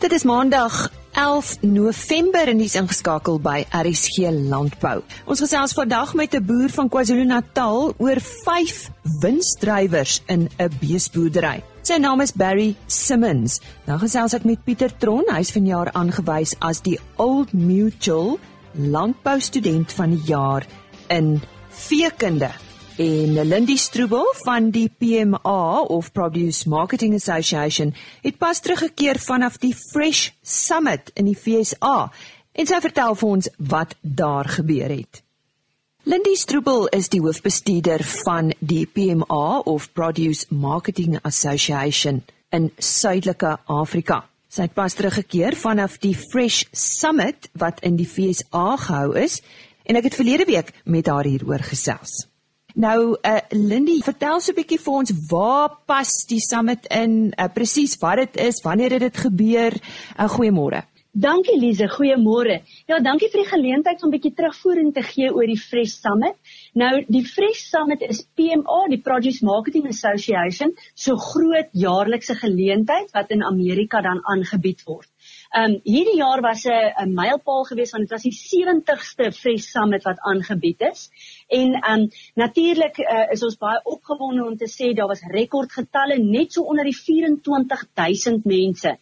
Dit is Maandag 11 November en dis ingeskakel by RSG Landbou. Ons gesels vandag met 'n boer van KwaZulu-Natal oor 5 winsdrywers in 'n beesboerdery. Sy naam is Barry Simmons. Nou gesels ek met Pieter Tron, hy's vanjaar aangewys as die Old Mutual Landboustudent van die jaar in veekunde. En Lindy Strubel van die PMA of Produce Marketing Association het pas teruggekeer vanaf die Fresh Summit in die FSA en sy vertel vir ons wat daar gebeur het. Lindy Strubel is die hoofbestuurder van die PMA of Produce Marketing Association in Suidelike Afrika. Sy het pas teruggekeer vanaf die Fresh Summit wat in die FSA gehou is en ek het verlede week met haar hieroor gesels. Nou uh Lindy, vertel so 'n bietjie vir ons waar pas die summit in? Uh presies wat dit is, wanneer het dit gebeur? uh, Goeiemôre. Dankie Lize, goeiemôre. Ja, dankie vir die geleentheid om 'n bietjie terugvoering te gee oor die Fresh Summit. Nou, die Fresh Summit is PMA, die Produce Marketing Association, so groot jaarlikse geleentheid wat in Amerika dan aangebied word. Ehm um, hierdie jaar was 'n mylpaal geweest want dit was die 70ste Fresh Summit wat aangebied is. En um, natuurlik uh, is ons baie opgewonde om te sê daar was rekordgetalle net so onder die 24000 mense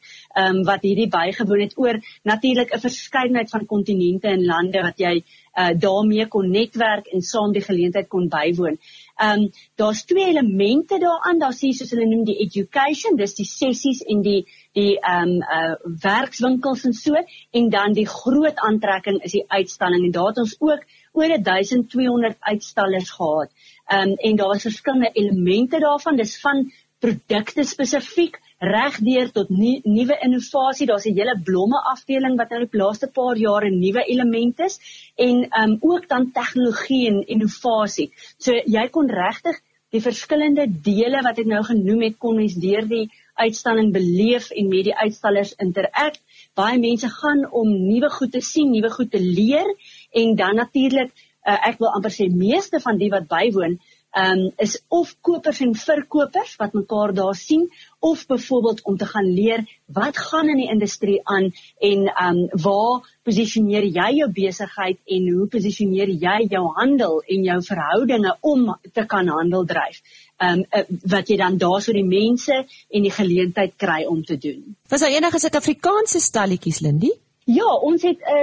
um, wat hierdie bygewoon het oor natuurlik 'n verskeidenheid van kontinente en lande wat jy uh, daarmee kon netwerk en saam die geleentheid kon bywoon. Ehm um, daar's twee elemente daaraan. Daar sê soos hulle noem die education, dis die sessies en die die ehm um, uh werkswinkels en so en dan die groot aantrekking is die uitstalling en daar het ons ook oor 1200 uitstallers gehad. Ehm um, en daar was verskillende elemente daarvan. Dis van produkte spesifiek regdeur tot nie, nuwe innovasie. Daar's 'n hele blomme afdeling wat nou die laaste paar jare nuwe elemente is en um ook dan tegnologie en innovasie. So jy kon regtig die verskillende dele wat ek nou genoem het kon mens deur die uitstalling beleef en met die uitstallers interak. Baie mense gaan om nuwe goed te sien, nuwe goed te leer en dan natuurlik uh, ek wil amper sê meeste van die wat bywoon um, is of kopers en verkopers wat mekaar daar sien of byvoorbeeld om te gaan leer wat gaan in die industrie aan en um, waar posisioneer jy jou besigheid en hoe posisioneer jy jou handel en jou verhoudinge om te kan handel dryf. Um wat jy dan daarso die mense en die geleentheid kry om te doen. Was daar enige Suid-Afrikaanse stalletjies Lindie? Ja, ons het 'n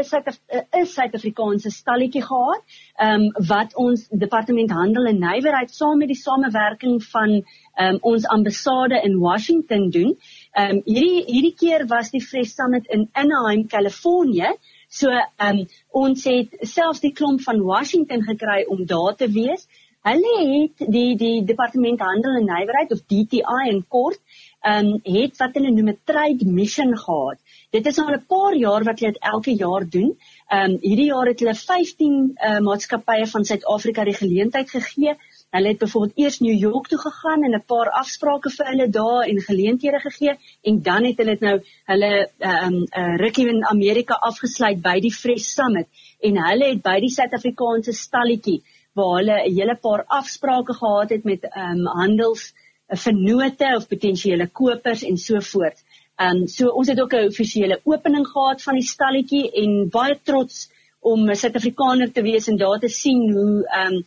uh, Suid-Afrikaanse uh, Suid stalletjie gehad, ehm um, wat ons Departement Handel en Nywerheid saam met die samewerking van ehm um, ons ambassade in Washington doen. Ehm um, hierdie hierdie keer was die Fresh Summit in Anaheim, Kalifornië. So ehm um, ons het selfs die klomp van Washington gekry om daar te wees. Hulle het die die Departement Handel en Nywerheid of DTI in kort ehm um, het wat hulle noem 'n trade mission gehad. Dit is al 'n paar jaar wat hulle dit elke jaar doen. Ehm um, hierdie jaar het hulle 15 uh, eh, maatskappye van Suid-Afrika die geleentheid gegee. Hulle het byvoorbeeld eers New York toe gegaan en 'n paar afsprake vir hulle daar en geleenthede gegee en dan het hulle dit nou hulle ehm um, uh, rukkie in Amerika afgesluit by die Fresh Summit en hulle het by die Suid-Afrikaanse stalletjie waar hulle 'n hele paar afsprake gehad het met ehm um, handels vennote of potensiële kopers en so voort. Ehm um, so ons het ook 'n offisiële opening gehad van die stalletjie en baie trots om 'n Suid-Afrikaner te wees en daar te sien hoe ehm um,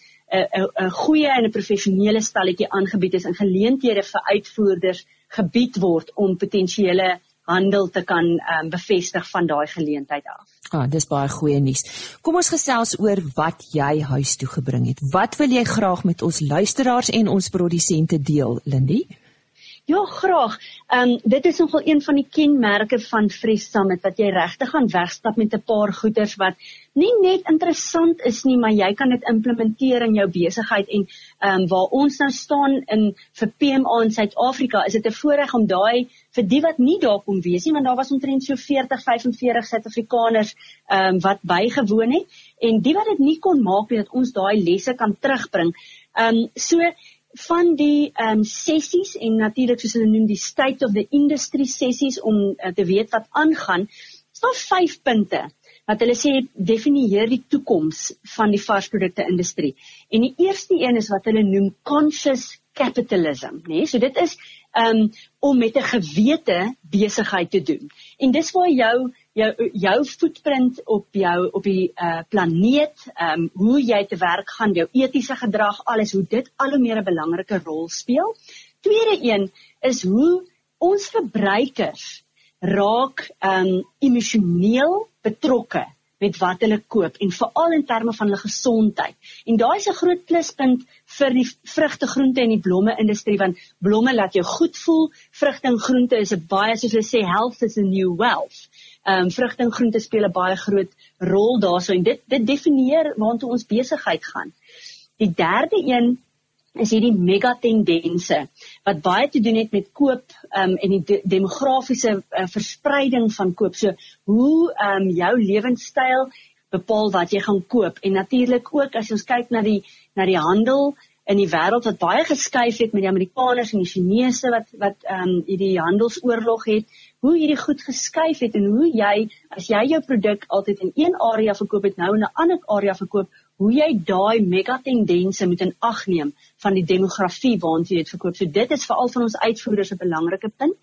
'n goeie en 'n professionele stalletjie aangebied is en geleenthede vir uitvoerders gebied word om potensiële handel te kan um, bevestig van daai geleentheid af. Ah, dis baie goeie nuus. Kom ons gesels oor wat jy huis toe gebring het. Wat wil jy graag met ons luisteraars en ons produsente deel, Lindy? Ja, graag. Ehm um, dit is nogal een van die kenmerke van Fresh Summit dat jy regtig gaan wegstap met 'n paar goeders wat nie net interessant is nie, maar jy kan dit implementeer in jou besigheid en ehm um, waar ons nou staan in vir PMA in Suid-Afrika, is dit 'n voorreg om daai vir die wat nie daar kon wees nie, want daar was omtrent so 40, 45 Suid-Afrikaners ehm um, wat bygewoon het en die wat dit nie kon maak nie dat ons daai lesse kan terugbring. Ehm um, so van die ehm um, sessies en natuurlik soos hulle noem die state of the industry sessies om uh, te weet wat aangaan, is daar vyf punte wat hulle sê definieer die toekoms van die varsprodukte industrie. En die eerste een is wat hulle noem conscious capitalism, né? Nee? So dit is um om met 'n gewete besigheid te doen. En dis waar jou jou jou footprint op jou op die uh, planeet, ehm um, hoe jy te werk gaan, jou etiese gedrag, alles hoe dit al hoe meer 'n belangrike rol speel. Tweede een is hoe ons verbruikers raak ehm um, emosioneel betrokke met wat hulle koop en veral in terme van hulle gesondheid. En daai is 'n groot pluspunt vir die vrugte, groente en die blomme industrie want blomme laat jou goed voel. Vrugte en groente is 'n baie soos hulle sê health is a new wealth. Ehm um, vrugte en groente speel 'n baie groot rol daarso en dit dit definieer waartoe ons besigheid gaan. Die derde een is hierdie mega tendense wat baie te doen het met koop um, en die de demografiese uh, verspreiding van koop. So hoe um, jou lewenstyl bepaal wat jy gaan koop en natuurlik ook as ons kyk na die na die handel in die wêreld wat baie geskuif het met die Amerikaners en die Chinese wat wat ehm um, hierdie handelsoorlog het, hoe hierdie goed geskuif het en hoe jy as jy jou produk altyd in een area verkoop het nou in 'n ander area verkoop, hoe jy daai mega tendense moet in ag neem van die demografie waarna jy dit verkoop. So dit is veral vir ons uitvoerders 'n belangrike punt.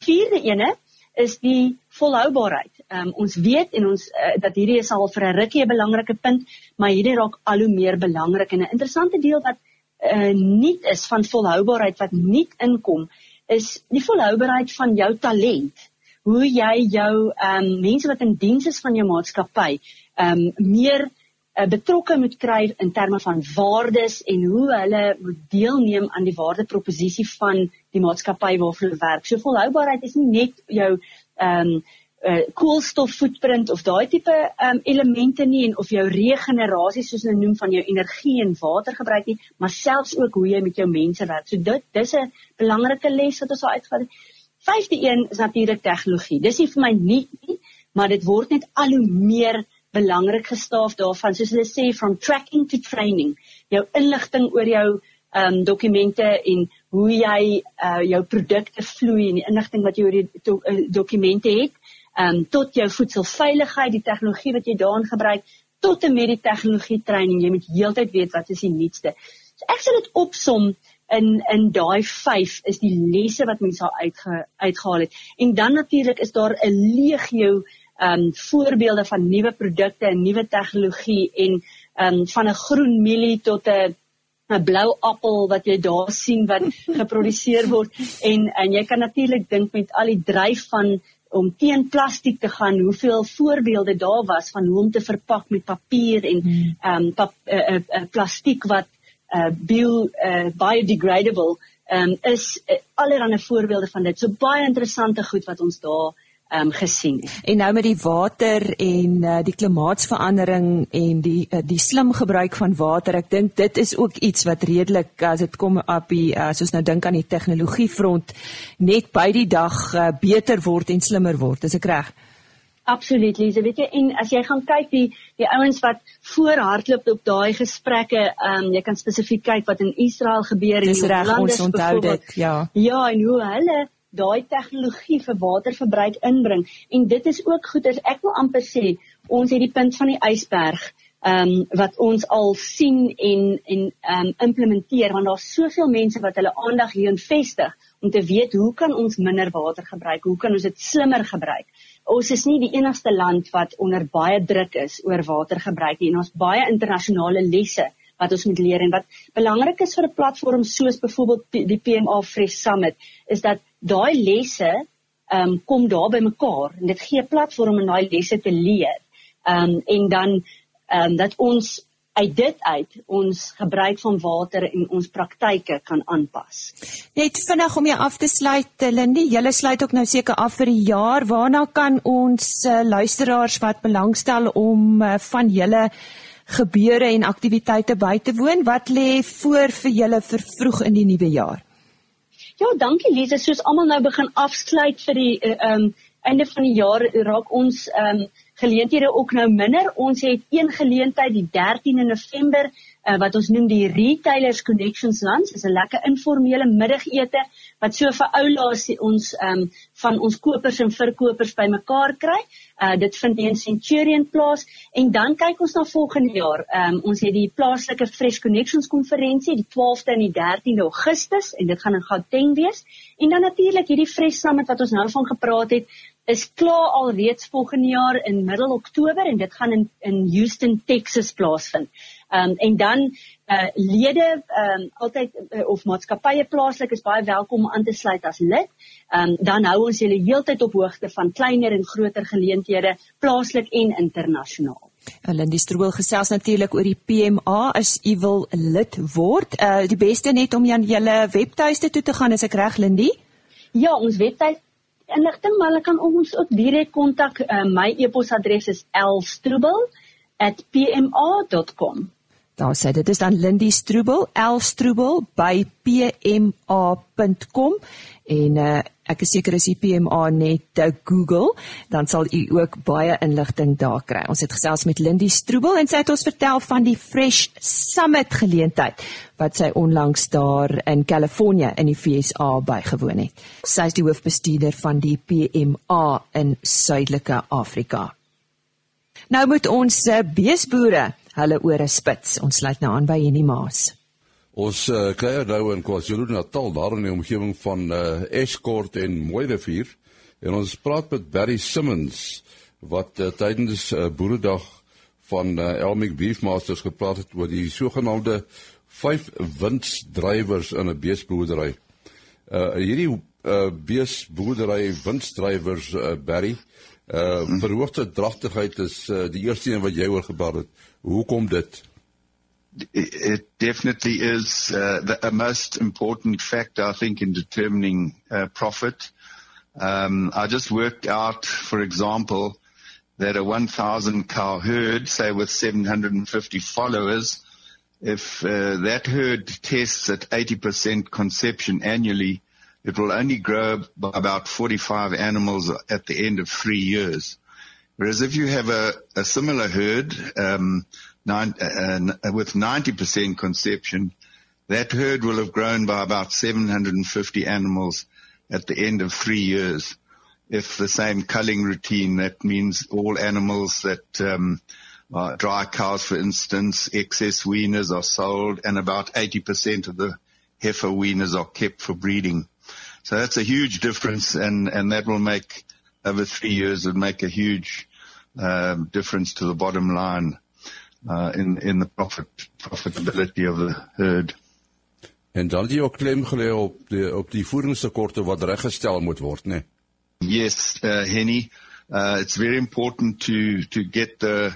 Vierde ene is die volhoubaarheid. Um, ons weet en ons uh, dat hierdie is al vir 'n rukkie 'n belangrike punt, maar hierdie raak al hoe meer belangrik en 'n interessante deel wat uh, nie is van volhoubaarheid wat nie inkom is die volhoubaarheid van jou talent. Hoe jy jou um, mense wat in diens is van jou maatskappy, um, meer uh, betrokke moet kry in terme van waardes en hoe hulle moet deelneem aan die waardeproposisie van die maatskappy waarvoor hulle werk. So volhoubaarheid is nie net jou ehm um, uh, koolstofvoetprint of daai tipe um, elemente nie en of jou regenerasie soos hulle noem van jou energie en water gebruik nie, maar selfs ook hoe jy met jou mense werk. So dit dis 'n belangrike les wat ons daar uitgevat het. Vyfde een is natuurlik tegnologie. Dis nie vir my nie, maar dit word net al hoe meer belangrik gestaaf daarvan soos hulle sê from tracking to training jou inligting oor jou ehm um, dokumente en hoe jy uh, jou produkte vloei en die inligting wat jy oor die do, uh, dokumente het ehm um, tot jou voedselveiligheid die tegnologie wat jy daarin gebruik tot en met die tegnologie training. Jy moet heeltyd weet wat is die nuutste. So ek sal dit opsom in in daai 5 is die lesse wat mense uitge, uitgehaal het. En dan natuurlik is daar 'n legio um voorbeelde van nuwe produkte en nuwe tegnologie en um van 'n groen mielie tot 'n 'n blou appel wat jy daar sien wat geproduseer word. En en jy kan natuurlik dink met al die dryf van om teen plastiek te gaan hoeveel voorbeelde daar was van hoe om te verpak met papier en hmm. um pap, uh, uh, uh, plastiek wat uh, bio uh, biodegradable um is uh, allerlei voorbeelde van dit so baie interessante goed wat ons daar um, gesien het. En nou met die water en uh, die klimaatsverandering en die uh, die slim gebruik van water, ek dink dit is ook iets wat redelik as dit kom op die uh, soos nou dink aan die tegnologie front net by die dag uh, beter word en slimmer word. Is ek reg? Absoluut, Lise. Weet jy, en as jy gaan kyk die die ouens wat voor hardloop op daai gesprekke, ehm um, jy kan spesifiek kyk wat in Israel gebeur en hoe reg ons onthou dit, ja. Ja, en hoe hulle daai tegnologie vir waterverbruik inbring. En dit is ook goed as ek wil amper sê ons het die punt van die ysberg ehm um, wat ons al sien en en ehm um, implementeer want daar's soveel mense wat hulle aandag hierin vestig om te weet hoe kan ons minder water gebruik? Hoe kan ons dit slimmer gebruik? Ons is nie die enigste land wat onder baie druk is oor watergebruik nie. En ons baie internasionale lesse wat ons moet leer. En wat belangrik is vir 'n platform soos byvoorbeeld die PMA Fresh Summit is dat daai lesse ehm um, kom daar by mekaar en dit gee 'n platform om daai lesse te leer. Ehm um, en dan ehm um, dat ons uit dit uit ons gebruik van water en ons praktyke kan aanpas. Net vinnig om jou af te sluit, eh, Lindy, julle sluit ook nou seker af vir die jaar. Waarna kan ons uh, luisteraars wat belangstel om uh, van julle gebeure en aktiwiteite by te woon, wat lê voor vir julle vir vroeg in die nuwe jaar? Ja, dankie Lise. Soos almal nou begin afsluit vir die eh, ehm um, einde van die jaar raak ons ehm um, geleenthede ook nou minder. Ons het een geleentheid die 13de November uh, wat ons noem die Retailers Connections Lunch. Dit is 'n lekker informele middagete wat so vir oulaas ons um, van ons kopers en verkopers bymekaar kry. Uh, dit vind in Centurion plaas en dan kyk ons na volgende jaar. Um, ons het die plaaslike Fresh Connections konferensie die 12de en die 13de Augustus en dit gaan in Gauteng wees. En dan natuurlik hierdie Fresh Summit wat ons nou van gepraat het, is klaar al reeds volgende jaar in middel Oktober en dit gaan in in Houston, Texas plaasvind. Ehm um, en dan uh lede ehm um, altyd uh, of maatskappye plaaslik is baie welkom om aan te sluit as lid. Ehm um, dan hou ons julle heeltyd op hoogte van kleiner en groter geleenthede plaaslik en internasionaal. Lindy Strool gesels natuurlik oor die PMA as u wil lid word. Uh die beste net om aan julle webtuiste toe te gaan as ek reg Lindy? Ja, ons webtuis inligting, maar hulle kan ons ook direk kontak. Uh, my e-posadres is lstroebel@pma.com. Daar sê dit is dan Lindy Stroebel, lstroebel by pma.com en uh, ek is seker as jy PMA net te Google, dan sal u ook baie inligting daar kry. Ons het gesels met Lindy Stroebel en sy het ons vertel van die Fresh Summit geleentheid wat sy onlangs daar in Kalifornië in die VSA bygewoon het. Sy is die hoofbestuurder van die PMA in Suidelike Afrika. Nou moet ons uh, beesboere hulle ore spits. Ons sluit nou aan by Jenny Maas. Ons uh, kry nou in KwaZulu-Natal daar in die omgewing van uh, Escort en Mooirivier en ons praat met Barry Simmons wat uh, tydens uh, Boeredag van uh, Elmic Beefmasters gepraat het oor die sogenaamde vyf windsdrywers in 'n beesboerdery. Uh hierdie uh beesboerdery windsdrywers uh, Barry uh verhoogde dragtigheid is uh, die eerste een wat jy oor gepraat het. Dit? it definitely is uh, the, a most important factor, I think, in determining uh, profit. Um, I just worked out, for example, that a 1,000 cow herd, say with 750 followers, if uh, that herd tests at 80% conception annually, it will only grow by about 45 animals at the end of three years. Whereas if you have a, a similar herd, um, nine, uh, with 90% conception, that herd will have grown by about 750 animals at the end of three years. If the same culling routine, that means all animals that, um, uh, dry cows, for instance, excess weaners are sold and about 80% of the heifer weaners are kept for breeding. So that's a huge difference and, and that will make over three years would make a huge, um, difference to the bottom line uh, in in the profit profitability of the herd. En dan die ook klem gelê op die op die voedingstekorte wat reggestel moet word, né? Nee? Yes, uh, Henny, uh, it's very important to to get the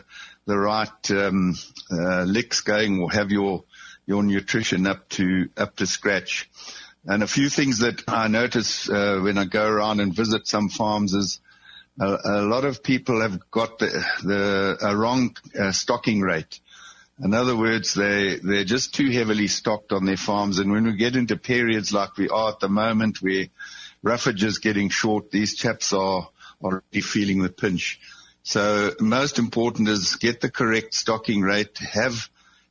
the right um, uh, licks going or have your your nutrition up to up to scratch. And a few things that I notice uh, when I go around and visit some farms is a, a lot of people have got the, the wrong uh, stocking rate. In other words, they, they're just too heavily stocked on their farms. And when we get into periods like we are at the moment where roughage is getting short, these chaps are already feeling the pinch. So most important is get the correct stocking rate, have,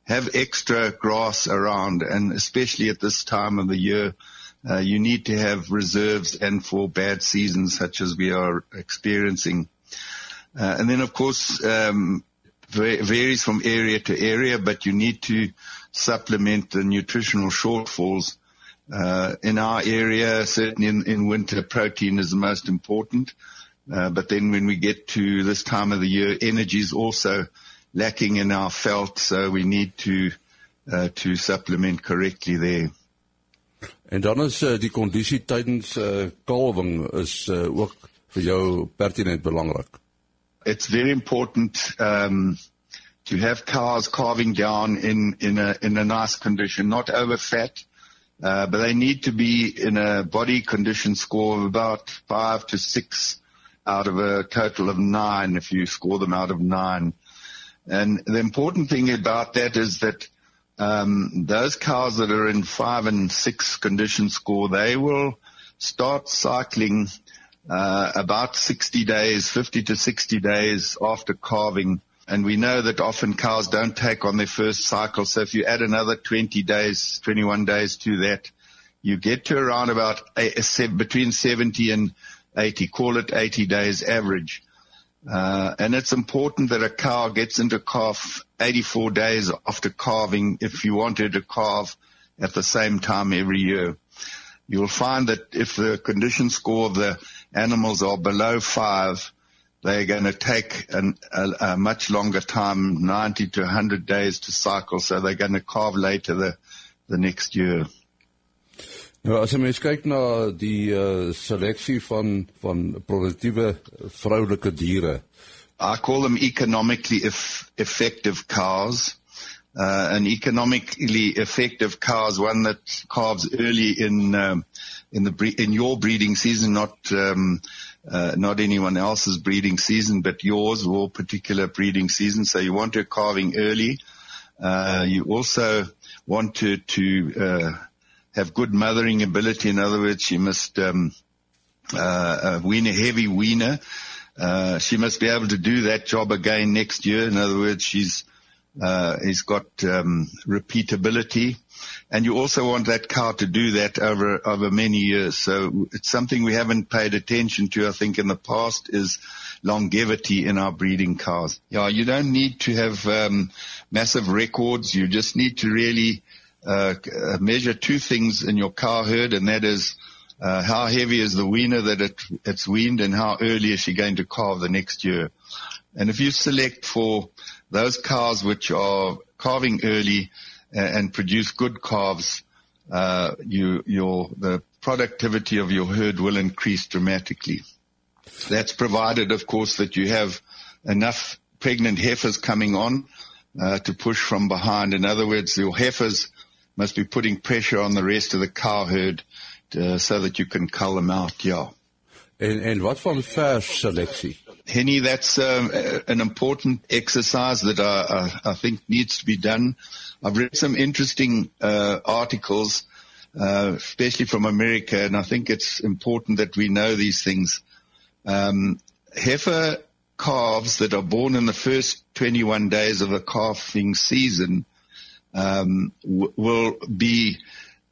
have extra grass around and especially at this time of the year, uh, you need to have reserves and for bad seasons such as we are experiencing. Uh, and then of course, um, varies from area to area, but you need to supplement the nutritional shortfalls. Uh, in our area, certainly in, in, winter, protein is the most important. Uh, but then when we get to this time of the year, energy is also lacking in our felt, so we need to uh, to supplement correctly there. En dan is uh, die kondisie tydens uh, kalwing is uh, ook vir jou pertinent belangrik. It's very important um to have cows calving down in in a in a nice condition, not over fat. Uh, but they need to be in a body condition score of about five to six out of a total of nine if you score them out of nine. And the important thing about that is that um, those cows that are in five and six condition score, they will start cycling uh, about 60 days, 50 to 60 days after calving and we know that often cows don't take on their first cycle. So if you add another 20 days, 21 days to that, you get to around about between 70 and 80, call it 80 days average. Uh, and it's important that a cow gets into calf 84 days after calving if you wanted to calve at the same time every year. You'll find that if the condition score of the animals are below five, they're going to take an, a, a, much longer time, 90 to 100 days to cycle, so they're going to calve later the, the next year. Nou as jy mens kyk na die uh, seleksie van van produktiewe vroulike diere. I call them economically effective cows. Uh, an economically effective cow is one that calves early in um, in the bre- in your breeding season, not um, uh, not anyone else's breeding season, but yours, your particular breeding season. So you want her calving early. Uh, you also want to to uh, have good mothering ability. In other words, she must um, uh, wean a heavy weaner. Uh, she must be able to do that job again next year. In other words, she's uh, he's got um, repeatability, and you also want that cow to do that over over many years. So it's something we haven't paid attention to. I think in the past is longevity in our breeding cows. Yeah, you don't need to have um, massive records. You just need to really uh, measure two things in your cow herd, and that is uh, how heavy is the weaner that it, it's weaned, and how early is she going to calve the next year. And if you select for those cows which are calving early and, and produce good calves, uh, you, your, the productivity of your herd will increase dramatically. That's provided, of course, that you have enough pregnant heifers coming on uh, to push from behind. In other words, your heifers must be putting pressure on the rest of the cow herd to, so that you can cull them out. Yeah. En en wat van vers seleksie? Henny, that's um, an important exercise that I, I, I, think needs to be done. I've read some interesting uh, articles, uh, especially from America, and I think it's important that we know these things. Um, heifer calves that are born in the first 21 days of a calving season um, w- will be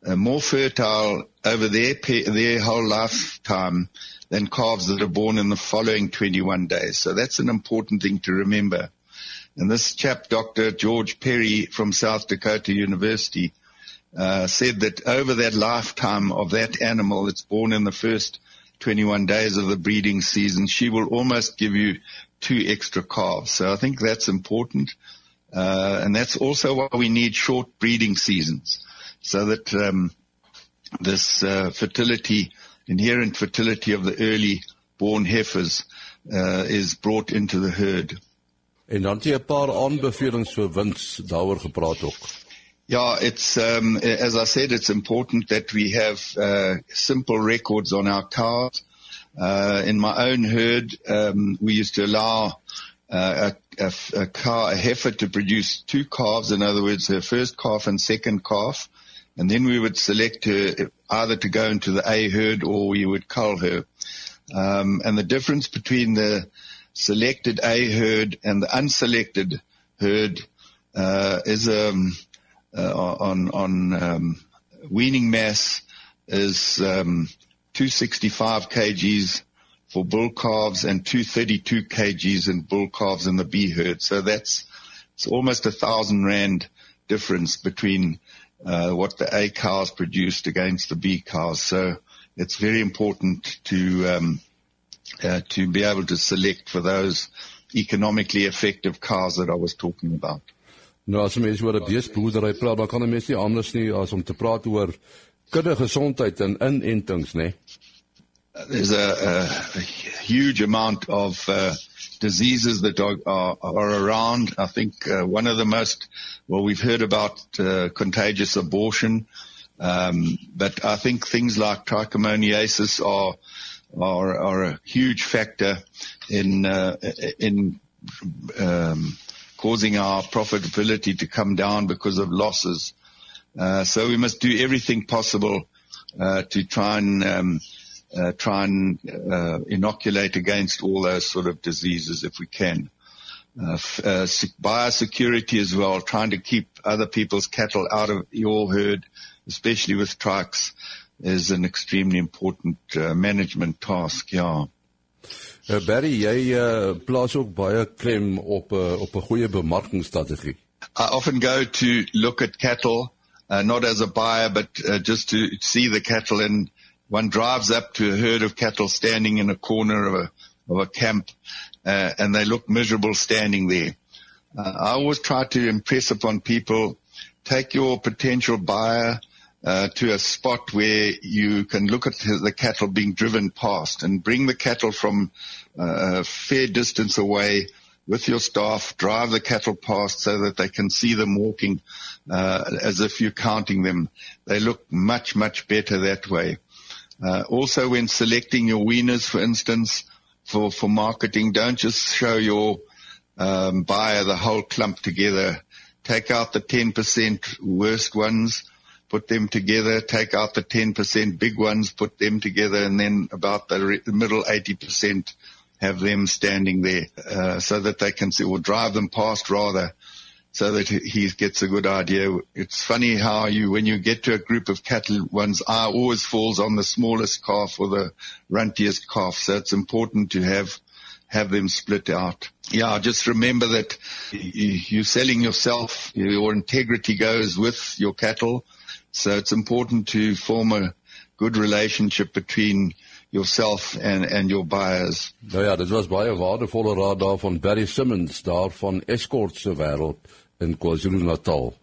uh, more fertile over their pe- their whole lifetime than calves that are born in the following 21 days. So that's an important thing to remember. And this chap, Dr. George Perry from South Dakota University, uh, said that over that lifetime of that animal that's born in the first 21 days of the breeding season, she will almost give you two extra calves. So I think that's important. Uh, and that's also why we need short breeding seasons so that um, this uh, fertility, inherent fertility of the early born heifers uh, is brought into the herd. En dan jy 'n paar aanbevelings vir wins daaroor gepraat ook. Yeah, it's um, as I said, it's important that we have uh, simple records on our cows. Uh, in my own herd, um, we used to allow a, a, a, car, a heifer to produce two calves. In other words, her first calf and second calf. And then we would select her either to go into the A herd or we would cull her. Um, and the difference between the selected A herd and the unselected herd uh, is um, uh, on on um, weaning mass is um, 265 kgs for bull calves and 232 kgs in bull calves in the B herd. So that's it's almost a thousand rand difference between uh, what the A cows produced against the B cows. So it's very important to um, uh, to be able to select for those economically effective cows that I was talking about. Nou as mens oor 'n beesboerdery praat, dan kan 'n mens nie anders nie as om te praat oor kudde gesondheid en inentings, né? There's a, a, huge amount of uh, diseases that are, are, are around. I think uh, one of the most, well, we've heard about uh, contagious abortion, um, but I think things like trichomoniasis are are, are a huge factor in uh, in um, causing our profitability to come down because of losses. Uh, so we must do everything possible uh, to try and um, uh, try and uh, inoculate against all those sort of diseases if we can. uh, uh, biosecurity as well, trying to keep other people's cattle out of your herd, especially with trucks, is an extremely important uh, management task. Yeah. Uh, Barry, jy uh, plaas ook baie klem op uh, op 'n goeie bemarkingsstrategie. I often go to look at cattle, uh, not as a buyer, but uh, just to see the cattle. And one drives up to a herd of cattle standing in a corner of a of a camp, uh, and they look miserable standing there. Uh, I always try to impress upon people: take your potential buyer uh, to a spot where you can look at the cattle being driven past and bring the cattle from uh, a fair distance away with your staff, drive the cattle past so that they can see them walking uh, as if you're counting them. They look much, much better that way. Uh, also, when selecting your wieners, for instance, for, for marketing, don't just show your um, buyer the whole clump together. Take out the 10% worst ones put them together, take out the 10% big ones, put them together, and then about the, re- middle 80% have them standing there uh, so that they can see, or drive them past rather, so that he gets a good idea. It's funny how you, when you get to a group of cattle, one's eye always falls on the smallest calf or the runtiest calf. So it's important to have have them split out. Yeah, just remember that you're selling yourself. Your integrity goes with your cattle. So it's important to form a good relationship between yourself and and your buyers. Nou ja, dit was baie waardevolle raad daar van Barry Simmons daar van Escort se wêreld in KwaZulu-Natal.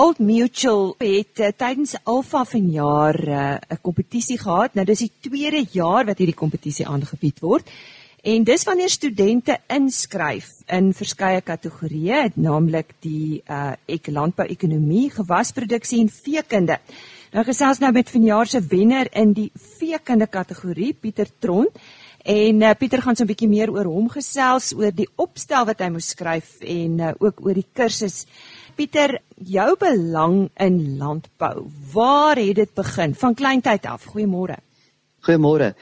Old Mutual het uh, tydens Alpha vanjaar eh, 'n uh, kompetisie gehad. Nou dis die tweede jaar wat hierdie kompetisie aangebied word. En dis wanneer studente inskryf in verskeie kategorieë, naamlik die uh ek landbouekonomie, gewasproduksie en veekunde. Nou gesels nou met vanjaar se wenner in die veekunde kategorie, Pieter Tron. En uh, Pieter gaan so 'n bietjie meer oor hom gesels, oor die opstel wat hy moes skryf en uh, ook oor die kursus. Pieter, jou belang in landbou, waar het dit begin? Van kleintyd af. Goeiemôre. Goeiemôre.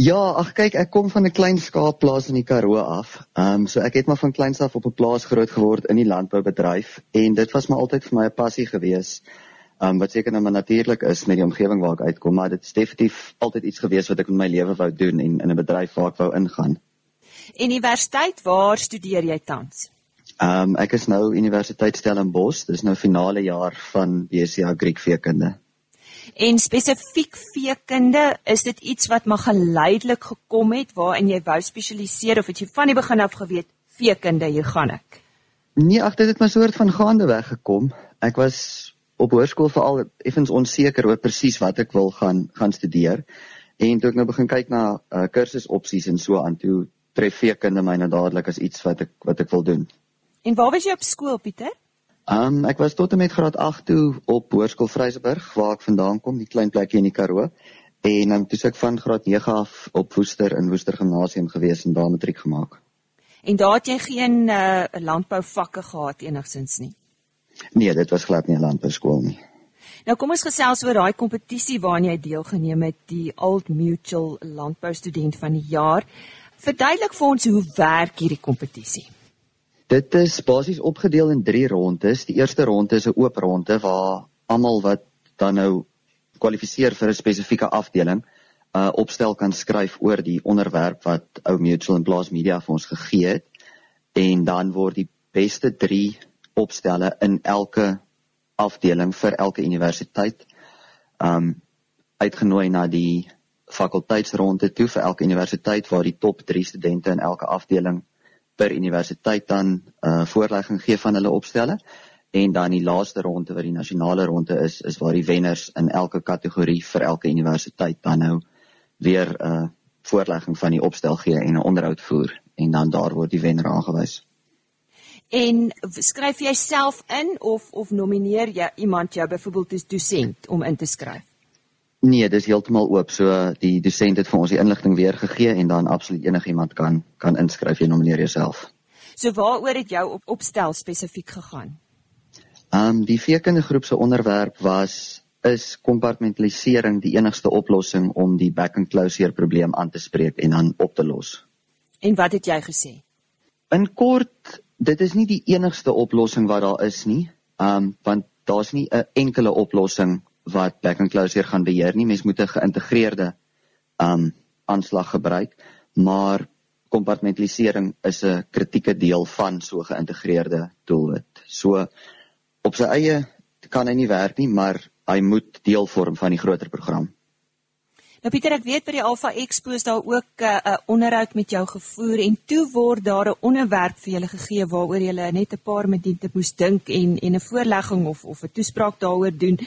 Ja, ag kyk, ek kom van 'n klein skaapplaas in die Karoo af. Ehm um, so ek het maar van kleins af op 'n plaas groot geword in die landboubedryf en dit was maar altyd vir my 'n passie gewees. Um, wat seker nou maar natuurlik is met die omgewing waar ek uitkom, maar dit is definitief altyd iets gewees wat ek in my lewe wou doen en in 'n bedryf waar ek wou ingaan. Universiteit, waar studeer jy tans? Ehm um, ek is nou Universiteit Stellenbosch, dis nou finale jaar van BSc Agriekveekunde. En spesifiek veekunde, is dit iets wat maar geleidelik gekom het waarin jy wou spesialiseer of het jy van die begin af geweet veekunde hier gaan ek? Nee, ag dit het my soort van gaande weg gekom. Ek was op hoërskool veral effens onseker oor presies wat ek wil gaan gaan studeer. En toe ek nou begin kyk na uh, kursusopsies en so aan toe tref veekunde my nou dadelik as iets wat ek wat ek wil doen. En waar was jy op skool, Pieter? Um, ek was tot en met graad 8 toe op Hoërskool Vryseburg waar ek vandaan kom, die klein plekkie in die Karoo. En um, toe ek van graad 9 af op Woester in Woester Gimnasium gewees en daar matriek gemaak. En daar het jy geen uh, landbouvakke gehad enigsins nie. Nee, dit was glad nie 'n landbouskool nie. Nou kom ons gesels oor daai kompetisie waaraan jy deelgeneem het, die Old Mutual Landbou Student van die Jaar. Verduidelik vir ons hoe werk hierdie kompetisie? Dit is basies opgedeel in 3 rondes. Die eerste ronde is 'n oop ronde waar almal wat dan nou kwalifiseer vir 'n spesifieke afdeling, 'n uh, opstel kan skryf oor die onderwerp wat ou Mutual en Blast Media vir ons gegee het. En dan word die beste 3 opstelle in elke afdeling vir elke universiteit um uitgenooi na die fakulteitsronde toe vir elke universiteit waar die top 3 studente in elke afdeling per universiteit dan 'n uh, voorlegging gee van hulle opstelle en dan die laaste ronde wat die nasionale ronde is is waar die wenners in elke kategorie vir elke universiteit dan nou weer 'n uh, voorlegging van die opstel gee en 'n onderhoud voer en dan daar word die wenner aangewys. En skryf jy self in of of nomineer jy iemand jou byvoorbeeld as dosent om in te skryf? Nee, dis heeltemal oop. So die dosent het vir ons die inligting weer gegee en dan absoluut enigiemand kan kan inskryf jy nomineer jouself. So waaroor het jou op opstel spesifiek gegaan? Ehm um, die veekundige groep se onderwerp was is kompartmentalisering die enigste oplossing om die back and closure probleem aan te spreek en dan op te los. En wat het jy gesê? In kort, dit is nie die enigste oplossing wat daar is nie. Um want daar's nie 'n enkele oplossing wat back and closure gaan beheer nie. Mens moet 'n geïntegreerde um aanslag gebruik, maar kompartmentalisering is 'n kritieke deel van so 'n geïntegreerde doelwit. So op sy eie kan hy nie werk nie, maar hy moet deel vorm van die groter program. Nou Pieter, ek weet by die Alpha Expo is daar ook 'n uh, onderhoud met jou gevoer en toe word daar 'n onderwerp vir julle gegee waaroor julle net 'n paar minute moes dink en en 'n voorlegging of of 'n toespraak daaroor doen.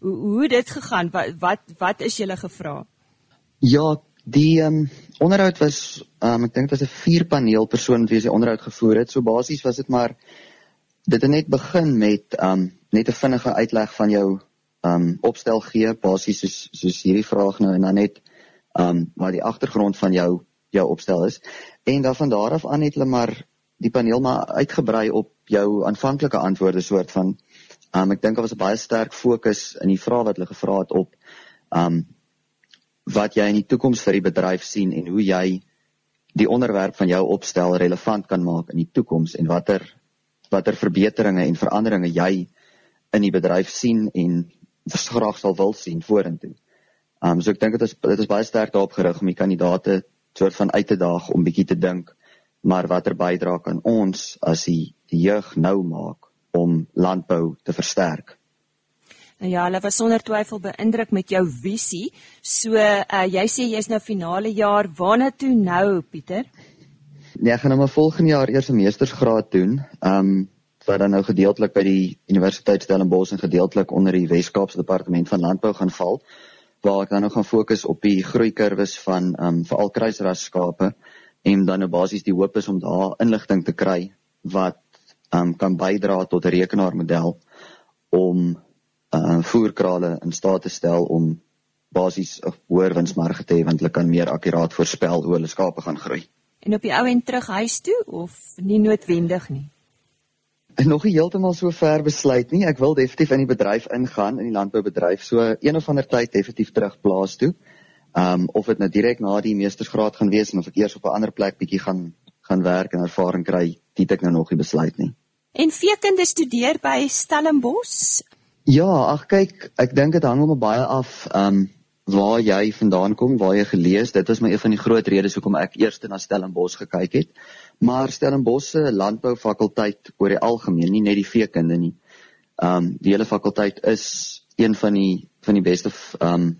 Hoe hoe dit gegaan? Wat wat wat is julle gevra? Ja, die um, onderhoud was um, ek dink dit was 'n vier paneel persoon wie se onderhoud gevoer het. So basies was dit maar dit het net begin met um, net 'n vinnige uitleg van jou um opstel gee basies soos soos hierdie vraag nou en dan net um wat die agtergrond van jou jou opstel is. En dan van daar af aan het hulle maar die paneel maar uitgebrei op jou aanvanklike antwoorde soort van um ek dink daar was 'n baie sterk fokus in die vrae wat hulle gevra het op um wat jy in die toekoms vir die bedryf sien en hoe jy die onderwerp van jou opstel relevant kan maak in die toekoms en watter watter verbeteringe en veranderinge jy in die bedryf sien en graag sal wil sien vorentoe. Um so ek dink dit is dit is baie sterk daarop gerig om die kandidate soort van uit te daag om bietjie te dink maar watter bydrae kan ons as die, die jeug nou maak om landbou te versterk. Nou ja, hulle was sonder twyfel beïndruk met jou visie. So uh, jy sê jy's nou finale jaar, waarna toe nou Pieter? Nee, ek gaan nou maar volgende jaar eers 'n meestersgraad doen. Um wat dan nou gedeeltelik by die Universiteit Stellenbosch en gedeeltelik onder die Wes-Kaapse Departement van Landbou gaan val waar ek dan nou gaan fokus op die groeikurwes van ehm um, veral kruisras skape en dan nou basies die hoop is om daar inligting te kry wat ehm um, kan bydra tot 'n rekenaarmodel om ehm uh, voerkrale in staat te stel om basies 'n hoër winsmarge te hê want hulle kan meer akkuraat voorspel hoe hulle skape gaan groei. En op die ou en terug huis toe of nie noodwendig nie? nog nie heeltemal so ver besluit nie. Ek wil definitief in die bedryf ingaan, in die landboubedryf. So een of ander tyd definitief terug plaas toe. Um of dit nou direk na die meestersgraad gaan wees en of ek eers op 'n ander plek bietjie gaan gaan werk en ervaring kry, dit ek nou nog nie besluit nie. En veekunde studeer by Stellenbosch? Ja, ag kyk, ek dink dit hang hom baie af um waar jy vandaan kom, waar jy gelees. Dit was my een van die groot redes hoekom ek eers na Stellenbosch gekyk het. Maar Stellenbosch se landboufakulteit oor die algemeen, nie net die veekunde nie. Um die hele fakulteit is een van die van die beste um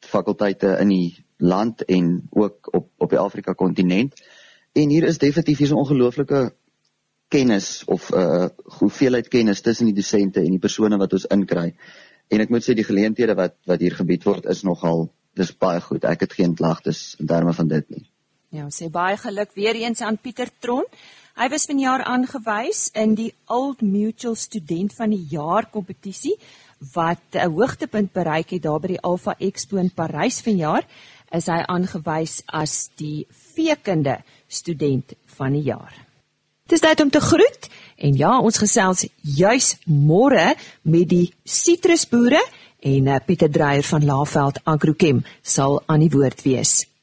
fakulteite in die land en ook op op die Afrika kontinent. En hier is definitief hier 'n ongelooflike kennis of 'n uh, hoeveelheid kennis tussen die dosente en die persone wat ons inkry. En ek moet sê die geleenthede wat wat hier gebied word is nogal dis baie goed. Ek het geen klagtes in terme van dit nie. Ja, sê baie geluk weer eens aan Pieter Tron. Hy was vanjaar aangewys in die Old Mutual Student van die Jaar kompetisie wat 'n hoogtepunt bereik het daar by die Alpha Expo in Parys vanjaar. Is hy aangewys as die veekunde student van die jaar. Dis tyd om te groet en ja, ons gesels juis môre met die sitrusboere en eh, Pieter Dreyer van Laveld Agrochem sal aan die woord wees.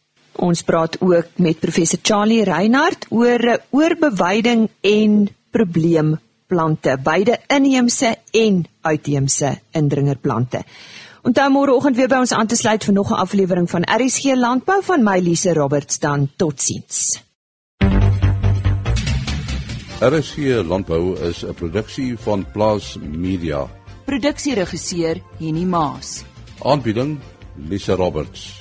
Ons praat ook met professor Charlie Reinhardt oor oorbewyding en probleemplante, beide inheemse en uitheemse indringerplante. Onthou môreoggend weer by ons aan te sluit vir nog 'n aflewering van RSG Landbou van my Lise Roberts dan totsiens. RSG Landbou is 'n produksie van Plaas Media. Produksieregisseur Henny Maas. Aanbieding Lise Roberts